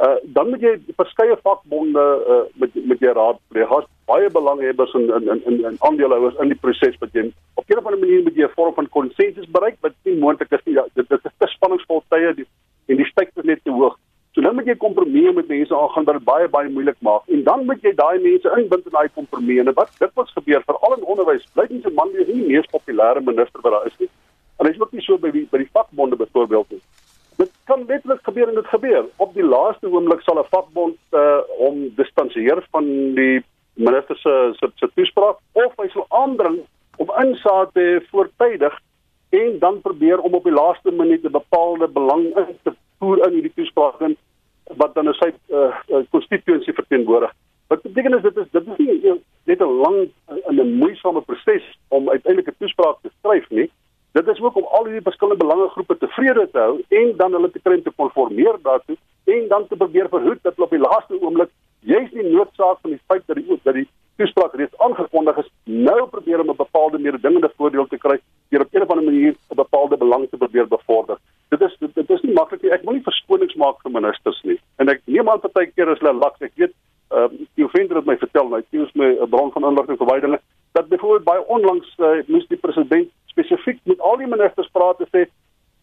Uh dan moet jy verskeie vakbonde uh met met jou raadpleeg. Daar's baie belanghebbers en en en en aandeelhouers in die proses wat jy op 'n of ander manier moet jy 'n vorm van konsensus bereik wat nie moontlik is nie. Ja, dit dit is te spanningsvol tye die, en die styk is net te hoog. So nou moet jy kompromie met mense aangaan wat dit baie baie moeilik maak. En dan moet jy daai mense inbind in daai kompromie. En wat dit wat gebeur veral in onderwys, bly nie se man wees nie die mees populêre minister wat daar is nie. En hy's ook nie so by die by die vakbonde byvoorbeeld nie. Kan letterlik gebeur en dit gebeur. Op die laaste oomblik sal 'n vakbond uh om distansieer van die minister se se se toespraak of hy sal aandring om insate voortydig en dan probeer om op die laaste minuut 'n bepaalde belang in te voer in hierdie toespraak en wat dan sy uh konstituensie uh, verteenwoordig. Wat beteken is dit is dit is nie net 'n lang en 'n moeisame proses om uiteindelik 'n toespraak te skryf nie. Dit is ook om al hierdie verskillende belangegroepe tevrede te hou en dan hulle te om te konformeer daartoe en dan te probeer verhoed dat hulle op die laaste oomblik juis die noodsaak van die feit dat die dat die toespraak reeds aangekondig is nou probeer om 'n bepaalde mededingende voordeel te kry deur op 'n of ander manier 'n bepaalde belang te probeer bevorder. Dit is dit, dit is nie maklik nie. Ek wil nie verskonings maak vir ministers nie. En ek neem aan partykeer is hulle laks. Ek weet ehm uh, die offender het my vertel, nou hy het my 'n bron van inligting verwydering dat byvoorbeeld baie onlangs uh, moes die president al die ministers praat en sê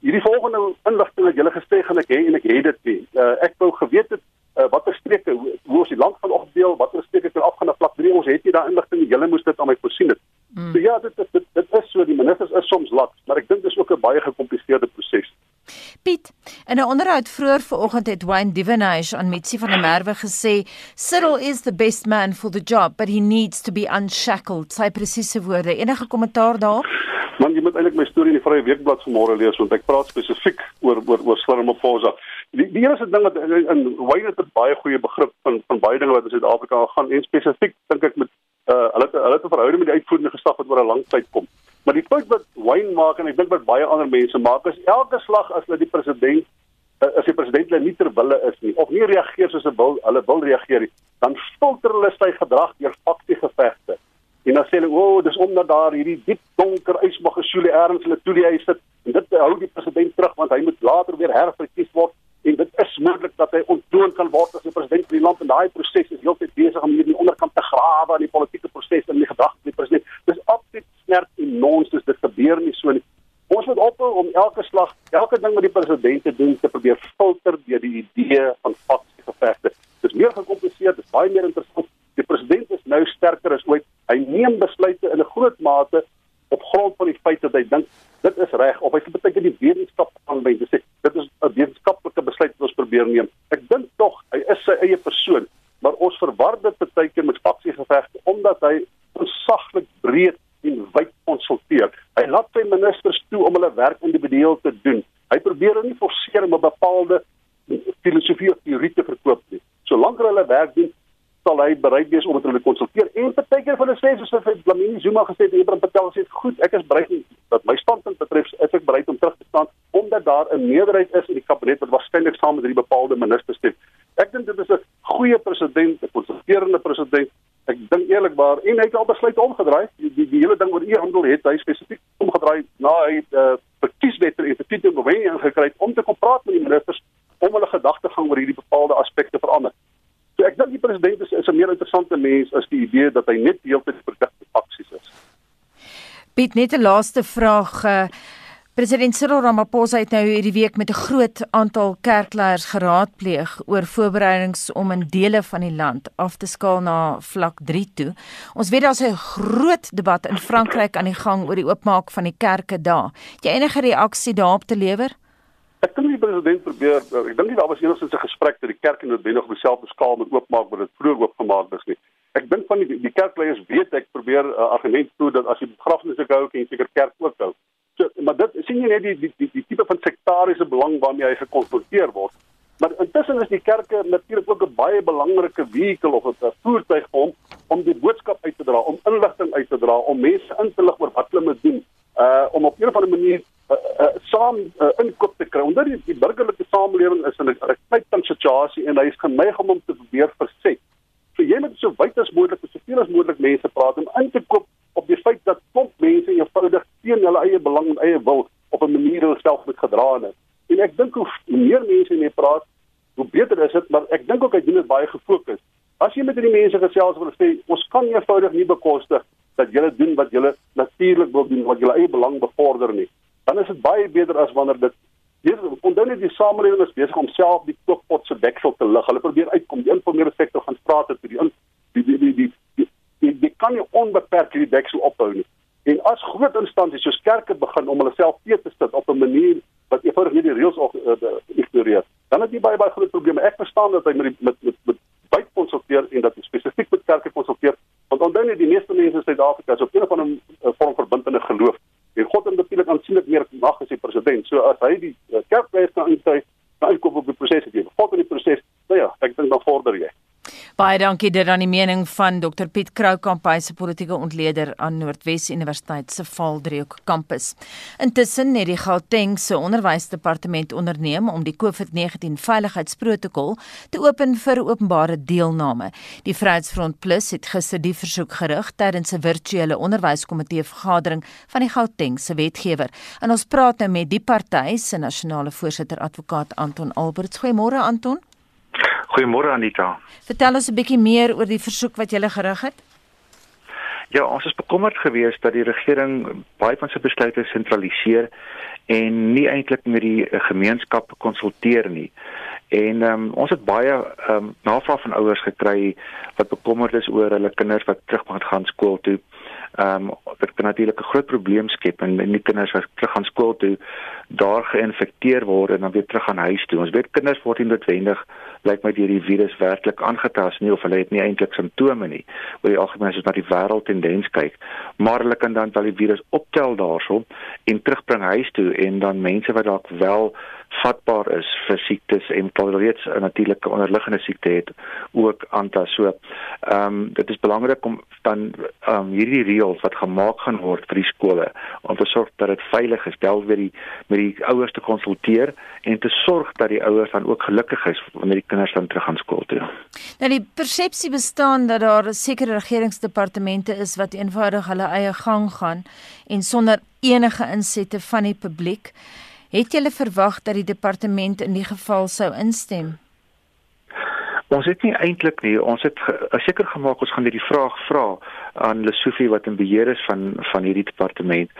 hierdie volgende inligting wat julle gesê gaan ek hê en ek het dit nie. Uh, ek wou geweet het uh, watter streke hoe, hoe ons die land gaan opdeel, watter streke kan afgaan na vlak 3. Ons het nie daai inligting nie. Julle moes dit aan my voorsien het. Mm. So ja, dit, dit dit dit is so die ministers is soms laks, maar ek dink dit is ook 'n baie gecompliseerde proses. Piet, in 'n onderhoud vroeër vanoggend het Wayne Divenage aan Mitsi van der Merwe gesê, "Cyril is the best man for the job, but he needs to be unshackled." Sy presiese woorde. Enige kommentaar daarop? Man, jy moet eintlik my storie in die Vrye Weekblad vanmôre lees want ek praat spesifiek oor oor oor Slimophosa. Die die eerste ding wat in, in Wayne het 'n baie goeie begrip van van baie dinge wat in Suid-Afrika gaan en spesifiek dink ek met uh hulle hulle het 'n verhouding met die uitvoerende gesag wat oor 'n lang tyd kom. Maar die punt wat Wayne maak en ek dink wat baie ander mense maak is elke slag as hulle die president uh, as die president hulle nie ter wille is nie of nie reageer soos hulle wil hulle wil reageer dan filter hulle sy gedrag deur faktiese gevegte. En dan sê hulle, "O, oh, dis omdat daar hierdie diep donker ysmagasulie ergens in 'n toeliehuis sit en dit hou die president terug want hy moet later weer herverkies word en dit is moontlik dat hy ontdoen kan word as die president van die land en daai proses is heeltyd besig om hierdie onderkant te grawe in die politieke proses en die gedagte van die president. Dis absoluut snert en nonsens, dit gebeur nie so nie. Ons moet ophou om elke slag, elke ding wat die president doen te probeer filter deur die idee van faksiegevegte. Dis meer gekompliseer, dis baie meer interessant. Die president is nou sterker as ooit. Hy neem besluite in 'n groot mate op grond van die feit dat hy dink dit is reg of hy sê baie keer die wetenskap aanwend te sê dit is 'n wetenskaplike besluit wat ons probeer neem. Ek dink tog hy is sy eie persoon, maar ons verwar dit baie keer met faksiegevegte omdat hy onsaglik breed en wyd konsulteer. Hy laat sy ministers toe om hulle werk individueel te doen. Hy probeer nie forceer om 'n bepaalde filosofie of teorie te verkoop nie. Solank hulle hulle werk doen, sal hy bereid wees om met hulle te konsulteer. En partykeer van hulle sê soos Blamini Zuma gesê het, Ibrahim Patel sê goed, ek is bereid dat my standpunt betref, is ek bereid om terug te staan omdat daar 'n meerderheid is in die kabinet wat waarskynlik saam met hierdie bepaalde ministers stem. Ek dink dit is 'n goeie president, 'n konsulterende president. Ek dink eerlikwaar en hy het al besluit omgedraai. Die, die, die hele ding oor e-handel het hy spesifiek omgedraai na hy uh, verkieswetter en verkiesing bewen ingekry om te kom praat met die ministers om hulle gedagtegang oor hierdie bepaalde. So ek dink die president is, is 'n meer interessante mens as die idee dat hy net heeltyd produkte aksies is. Piet net 'n laaste vraag. Uh, President Cyril Ramaphosa het nou hierdie week met 'n groot aantal kerkleiers geraadpleeg oor voorbereidings om in dele van die land af te skaal na vlak 3 toe. Ons weet daar's 'n groot debat in Frankryk aan die gang oor die oopmaak van die kerke daar. Het jy enige reaksie daarop te lewer? Ek dink die president probeer ek dink daar was enigstens 'n gesprek dat die kerk noodwendig op dieselfde skaal moet oopmaak wat dit vroeër oopgemaak is nie. Ek dink van die die kerkleiers weet ek probeer uh, argument toe dat as jy begrafnisse hou, kan jy seker kerk ook hou. So, maar dit sien jy net die die die, die tipe van sektariese belang waarmee hy gekonfronteer word. Maar intussen is die kerke natuurlik ook 'n baie belangrike vehikel of 'n voertuig vir hom om die boodskap uit te dra, om inligting uit te dra, om mense in te lig oor wat hulle moet doen, uh om op 'n of ander manier uh, uh, saam uh, inkoop te kry. Omdat die, die burgerlike samelewing is in 'n tydpunt situasie en hy is geneig om hom te probeer verset. So jy moet so wyd as moontlik met soveel as moontlik mense praat om in te koop op die feit dat klop mense eenvoudig teen hulle eie belang en eie wil op 'n manier hulle self moet gedra het. En ek dink hoe meer mense mee praat, hoe beter is dit, maar ek dink ook hy doen dit baie gefokus. As jy met hierdie mense gesels wil sê ons kan eenvoudig nie bekostig dat julle doen wat julle natuurlik wil doen, wat julle eie belang bevorder nie dan is dit baie beter as wanneer dit onthou net die samelewing is besig om self die kookpot se deksel te lig. Hulle probeer uitkom. Die informele sektor gaan strate toe. Die die die die die, die, die, die kan nie onbeperk hierdie deksel ophou nie. En as groot instansies soos kerke begin om hulle self te te sit op 'n manier wat eenvoudig nie die reëls uh, ignoreer, dan het jy baie baie groot probleme. Ek verstaan dat hy met die, met met, met byt konsulteer en dat hy spesifiek met kerke konsulteer. Want onthou net die meeste mense in Suid-Afrika is op 'n of ander uh, vorm verbind in 'n geloof. En God het natuurlik aansienlik meer mag as die president. So as hy die uh, kerkleiers kan insluit, dan kom op die proses gee. God in die proses. Nou ja, ek dink dan vorder jy. Baie dankie dit aan die mening van Dr Piet Kroukamp, hy se politieke ontleder aan Noordwes Universiteit se Valdriehoek kampus. Intussen het die Gauteng se onderwysdepartement onderneem om die COVID-19 veiligheidsprotokol te open vir openbare deelname. Die Vryheidsfront Plus het gister die versoek gerig tydens 'n virtuele onderwyskomitee vergadering van die Gauteng se wetgewer. En ons praat nou met die party se nasionale voorsitter advokaat Anton Alberts. Goeiemôre Anton. Goeiemôre Anita. Vertel ons 'n bietjie meer oor die versoek wat jy gerig het. Ja, ons is bekommerd geweest dat die regering baie van sy besluite sentraliseer en nie eintlik met die gemeenskap konsulteer nie. En um, ons het baie um, navraag van ouers gekry wat bekommerd is oor hulle kinders wat terug moet gaan skool toe. Ehm um, dit kan natuurlik 'n groot probleem skep en die kinders wat terug gaan skool toe daar geïnfekteer word en dan weer terug gaan huis toe. Ons weet kinders word nie noodwendig lyk my deur die virus werklik aangetast nie of hulle het nie eintlik simptome nie. Oor die algemeen as jy na die wêreld tendens kyk, maar hulle kan dan wel die virus optel daarso en terugbring huis toe en dan mense wat dalk wel vatbaar is vir siektes en alreeds 'n natuurlike onderliggende siekte het ook aanta so. Ehm um, dit is belangrik om dan ehm um, hierdie reëls wat gemaak gaan word vir die skole om te sorg dat dit veilig is, wel weer die met die ouers te konsulteer en te sorg dat die ouers dan ook gelukkig is wanneer die kinders dan terug gaan skool toe. Nou die persepsie bestaan dat daar sekere regeringsdepartemente is wat eenvoudig hulle eie gang gaan en sonder enige insette van die publiek. Het julle verwag dat die departement in die geval sou instem? Ons het nie eintlik nie, ons het seker gemaak ons gaan hierdie vraag vra aan Lesofie wat in beheer is van van hierdie departement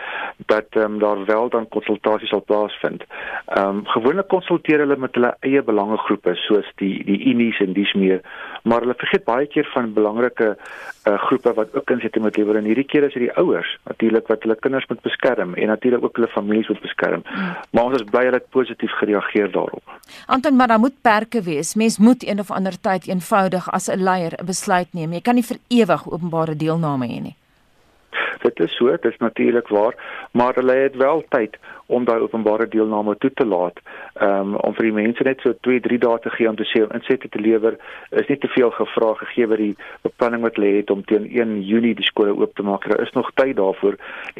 dat ehm um, daar wel dan konsultasies sal plaasvind. Ehm um, gewoonlik konsulteer hulle met hulle eie belangegroepe soos die die unies en dis meer, maar hulle vergeet baie keer van belangrike uh, groepe wat ook insette moet lewer en hierdie keer is dit die ouers natuurlik wat hulle kinders moet beskerm en natuurlik ook hulle families moet beskerm. Hmm. Maar ons is bly hulle het positief gereageer daarop. Anton, maar daar moet perke wees. Mens moet een of ander tyd eenvoudig as 'n leier 'n besluit neem. Jy kan nie vir ewig openbare deelname hê nie. Dit is so, dit is natuurlik waar, maar hulle het wel tyd om daai openbare deelname toe te laat. Ehm um, om vir die mense net so 2, 3 dae te gee om te sê insette te lewer is nie te veel gevra gegee by die beplanning wat hulle het om teen 1 Junie die skole oop te maak. Daar is nog tyd daarvoor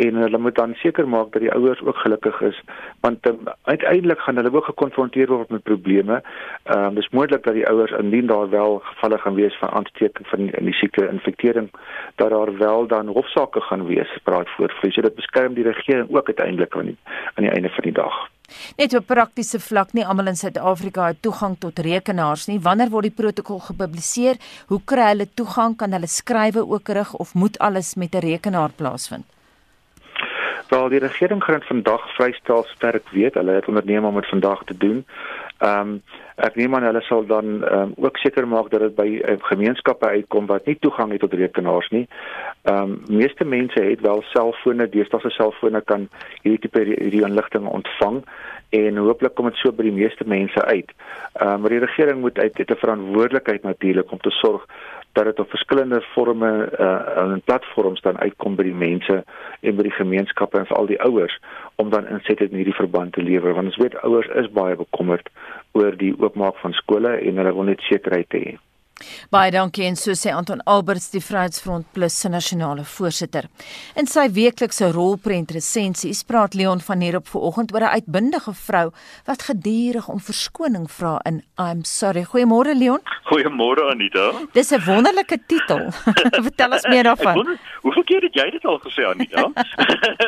en hulle moet dan seker maak dat die ouers ook gelukkig is want um, uiteindelik gaan hulle ook gekonfronteer word met probleme. Ehm um, dis moontlik dat die ouers indien daar wel gevalle gaan wees van aansteking van die, die siekte infektering dat daar wel dan hofsaake gaan wees praat voor. Vrees jy dit beskerm die regering ook uiteindelik die aan die einde van die dag. Net op praktiese vlak nie almal in Suid-Afrika het toegang tot rekenaars nie. Wanneer word die protokol gepubliseer? Hoe kry hulle toegang? Kan hulle skrywe ook rig of moet alles met 'n rekenaar plaasvind? Wel, die regering gaan vandag vrystel sterk weet. Hulle het onderneem om dit vandag te doen. Ehm um, ek neem aan hulle sal dan um, ook seker maak dat dit by uh, gemeenskappe uitkom wat nie toegang het tot rekenaars nie. Ehm um, meeste mense het wel selfone, deesdae se selfone kan hierdie tipe hierdie inligting ontvang en hooplik kom dit so by die meeste mense uit. Ehm um, maar die regering moet uit dit 'n verantwoordelikheid natuurlik om te sorg dat dit op verskillende forme uh en platforms dan uitkom by die mense en by die gemeenskappe en veral die ouers om dan insette in hierdie verband te lewer want ons weet ouers is baie bekommerd oor die oopmaak van skole en hulle wil net sekerheid hê. Baie dankie en so sê Anton Alberts die Vryheidsfront Plus se nasionale voorsitter. In sy weeklikse rolprent resensies praat Leon van hier op vanoggend oor 'n uitbundige vrou wat gedurig om verskoning vra in I'm sorry. Goeiemôre Leon. Goeiemôre Anita. Dis 'n wonderlike titel. [LAUGHS] Vertel ons meer daarvan. Hoeveel keer het jy dit al gesê Anita?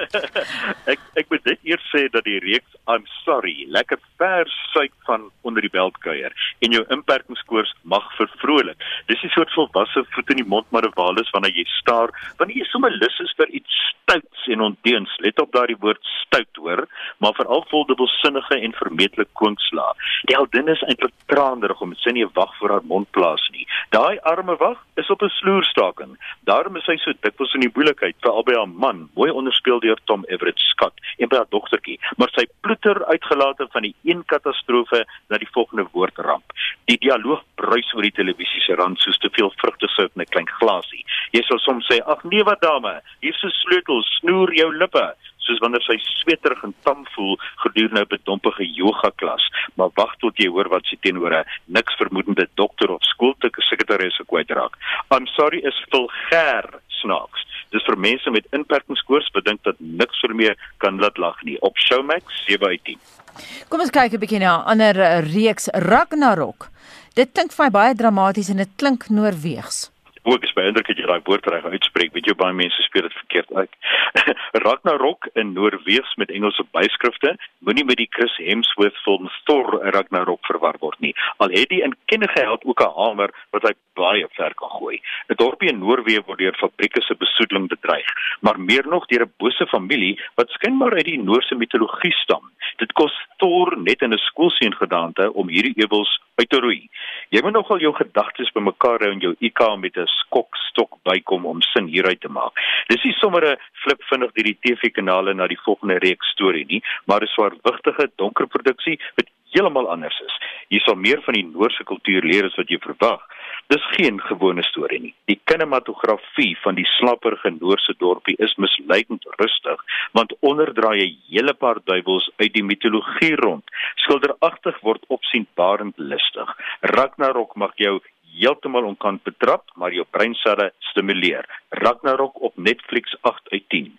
[LAUGHS] ek ek moet dit eers sê dat die reeks I'm sorry lekker vers suik van onder die beltkuier en jou inperkingskoers mag vervroeg vrolik. Dis 'n soort volwasse voet in die mond maar 'n walus wanneer jy staar, wanneer jy sommer lus is vir iets stouts en ondeens. Let op daardie woord stout hoor, maar veral vol dubbelsinnige en vermetelike koonkslaa. Die heldin is eintlik traanderig om sy nie wag vir haar mond plaas nie. Daai arme wag is op 'n sloerstaking. Daarom is sy so dikwels in die moeilikheid vir albei haar man, mooi onderspeel deur Tom Everett Scott en by haar dogtertjie, maar sy ploeter uitgelate van die een katastrofe na die volgende woordramp. Die dialoog bruis oor die televisie se rand soos te veel vrugtesout in 'n klein glasie. Jy sal soms sê: "Ag nee, wat dame, hier's 'n sleutel, snoer jou lippe." soos wanneer sy sweterig en tam voel gedurende 'n bedompige yoga klas, maar wag tot jy hoor wat sy teenoor 'n niks vermoedende dokter of skoolsekretaris kwytraak. I'm sorry is vulgêr snaaks. Dis vir mense met inperkingskoors bedink dat niks vir meer kan laat lag nie. Op Showmax 7 uit 10. Kom ons kyk 'n bietjie na ander reeks Ragnarok. Dit klink vir my baie dramaties en dit klink noorweegs ook is beïndruk dat jy daai woord reg uitspreek. Weet jy baie mense speel dit verkeerd uit. [LAUGHS] Ragnarok in Noorweegs met Engelse byskrifte moenie met die Chris Hemsworth film Thor Ragnarok verwar word nie. Al het die inkennige held ook 'n hamer wat hy baie ver kan gooi. 'n Dorpie in Noorwe word deur fabrieke se besoedeling bedreig, maar meer nog deur 'n bose familie wat skynbaar uit die Noorse mitologie stam. Dit kos Thor net in 'n skoolseun gedaante om hierdie ewels uit te roei. Jy moet nogal jou gedagtes bymekaar hou en jou IQ met 'n skokstok bykom om sin hieruit te maak. Dis nie sommer 'n flip vinnig deur die TV-kanale na die volgende reeks storie nie, maar 'n swaarwigtige donker produksie wat heeltemal anders is. Jy sal meer van die Noorse kultuur leer as wat jy verwag. Dis geen gewone storie nie. Die kinematografie van die slapperige Noorse dorpie is misleidend rustig, want onderdraai 'n hele paar duiwels uit die mitologie rond. Skilderagtig word opsienbarend lustig. Ragnarok mag jou heeltemal onkant betrap, maar jou breinselle stimuleer. Ragnarok op Netflix 8 uit 10.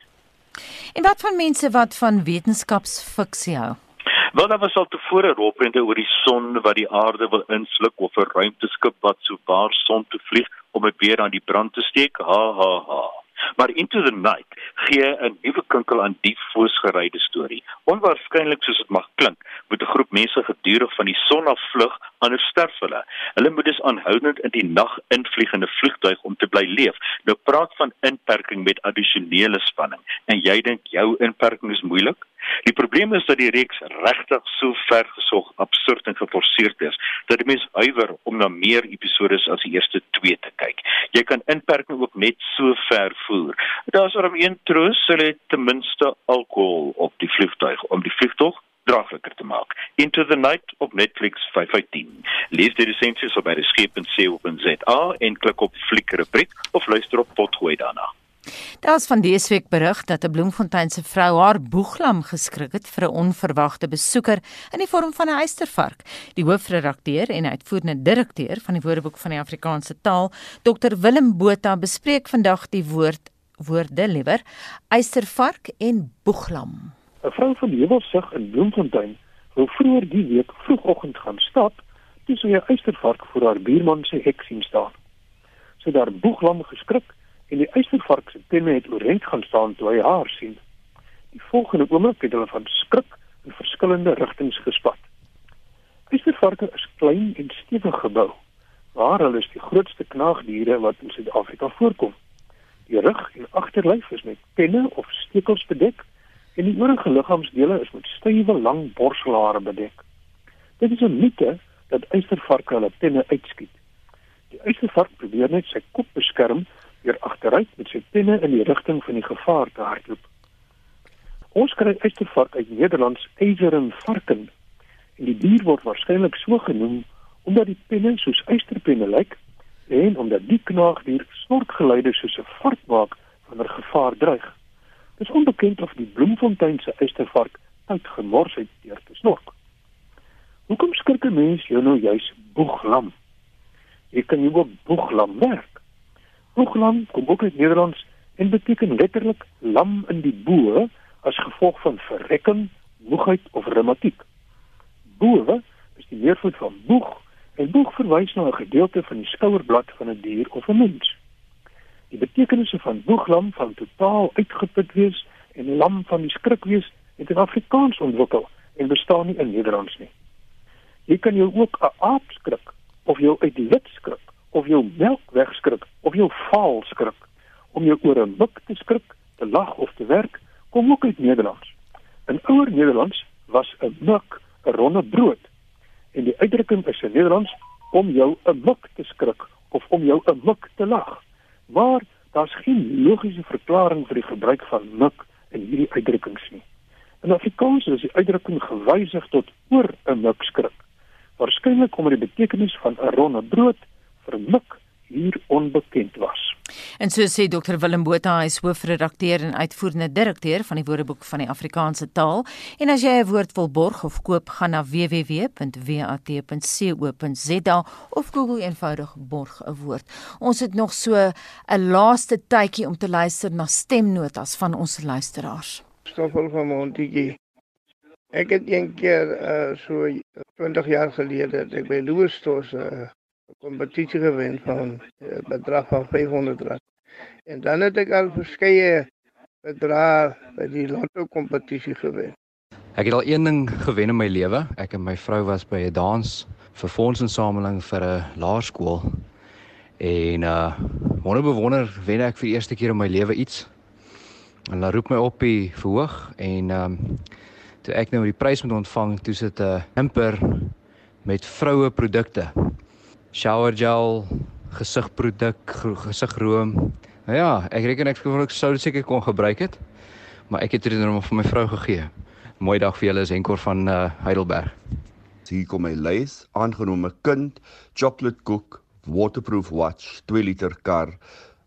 En wat van mense wat van wetenskapsfiksie hou? Wel daar was al tevore rolprente oor die son wat die aarde wil insluk of 'n ruimteskip wat so waar son toe vlieg om dit weer aan die brand te steek. Ha ha ha. Maar Into the Night gee 'n nuwe kinkel aan die voorsgeryde storie. Onwaarskynlik soos dit mag klink, moet 'n groep mense gedurig van die son af vlug, anders sterf hulle. Hulle moet dus aanhoudend in die nag invlieg in 'n vliegtuig om te bly leef. Nou praat van inperking met addisionele spanning. En jy dink jou inperking is moeilik? Die probleem is dat die reeks regtig so ver gesog, absurd en geforseerd is dat die mens huiwer om na meer episode as die eerste 2 te kyk. Jy kan inperking ook net so ver voer. Daar's om een troos, hulle het ten minste alkohol op die vliegtuig om die vliegtog draagliker te maak. Into the Night op Netflix 5/10. Lees die resensies op by die skep.co.za en klik op fliek rubriek of luister op potgooi daarna. Daar's van dese week berig dat 'n Bloemfontein se vrou haar boeglam geskrik het vir 'n onverwagte besoeker in die vorm van 'n eystervark. Die hoofredakteur en uitvoerende direkteur van die Woordeboek van die Afrikaanse taal, Dr Willem Botha, bespreek vandag die woord woorde liewer eystervark en boeglam. 'n Vrou van Hewelsig in Bloemfontein wou vroeër die week vroegoggend gaan stap, toe sy 'n eystervark voor haar buurman se hek sien staan. Sy haar boeglam geskrik en die eystervark se tenne het oorent gaan staan toe hy haar sien. Die volgende oomblik het hulle van skrik in verskillende rigtings gespat. Eystervarke is klein en stewig gebou, maar hulle is die grootste knaagdiere wat in Suid-Afrika voorkom. Die rug en agterlyf is met tenne of stekels bedek en die oorige liggaamsdele is met stywe lang borselhare bedek. Dit is 'n mite dat eystervarke hulle tenne uitskiet. Die eystervark probeer net sy kop beskerm weer agteruit met sy tenne in die rigting van die gevaar te hardloop. Ons kry eystervark uit Nederlands eiseren varken en die dier word waarskynlik so genoem omdat die penne soos eysterpenne lyk en omdat die knaagdier snorkgeluide soos 'n vark maak wanneer gevaar dreig. Dit is onbekend of die Bloemfontein se eystervark tyd gemors het deur te snork. Hoekom skrik 'n mens jou nou juis boeglam? Jy kan jou ook boeglam merk. Boeglam kom ook uit Nederlands en beteken letterlik lam in die boe as gevolg van verrekking, moegheid of reumatiek. Boe is die meervoud van boeg en boeg verwys na 'n gedeelte van die skouerblad van 'n die dier of 'n mens. Die betekenisse van boeglam van totaal uitgeput wees en lam van die skrik wees het in Afrikaans ontwikkel en bestaan nie in Nederlands nie. Jy kan jou ook 'n aap skrik of jou uit die wit skrik of jou melk wegskrik of jou vaal skrik om jou oor 'n mik te skrik, te lag of te werk, kom ook uit Nederlands. In ouer Nederlands was 'n mik 'n ronde brood en die uitdrukking is in Nederlands om jou 'n mik te skrik of om jou 'n mik te lag. Maar daar's geen logiese verklaring vir die gebruik van mik in hierdie uitdrukkings nie. In Afrikaans is die uitdrukking gewysig tot oor 'n mik skrik. Waarskynlik omdat die betekenis van 'n ronde brood vermik hier onbekend was. En so sê Dr Willem Botha, hy is hoofredakteur en uitvoerende direkteur van die Woordeboek van die Afrikaanse taal. En as jy 'n woord wil borg of koop, gaan na www.wat.co.za of Google eenvoudig borg 'n woord. Ons het nog so 'n laaste tydjie om te luister na stemnotas van ons luisteraars. Stoffel van Montigie. Ek het een keer uh, so 20 jaar gelede ek by Louistos 'n uh, kompetisie gewen van 'n uh, bedrag van 500 rand. En dan het ek al verskeie bedrae by die lotto kompetisie gewen. Ek het al een ding gewen in my lewe. Ek en my vrou was by 'n dans vir fondsinsameling vir 'n laerskool. En uh wonder bewonder wen ek vir die eerste keer in my lewe iets. En hulle roep my op die verhoog en um toe ek nou die prys moet ontvang, toe sit 'n uh, imper met vroue produkte shower gel, gesigproduk, gesigroom. Nou ja, ek reken ek sou dit seker kon gebruik het. Maar ek het dit net vir my vrou gegee. Mooi dag vir julle is Henkor van uh, Heidelberg. Hier kom my lys, aangenome kind, chocolate koek, waterproof watch, 2 liter kar,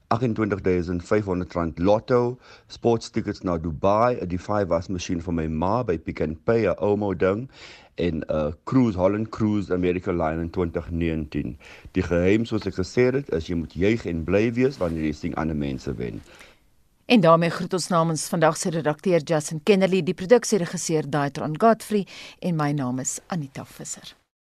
28500 rand lotto, sportstickets na Dubai, 'n D5 wasmasjien vir my ma by Pick n Pay, 'n Omo ding en 'n uh, cruise Holland Cruise America Line in 2019. Die geheim soos ek gesê het, is jy moet juig en bly wees wanneer jy sien ander mense wen. En daarmee groet ons namens vandag se redakteur Justin Kennerly, die produksieregisseur Daitron Godfrey en my naam is Anita Visser.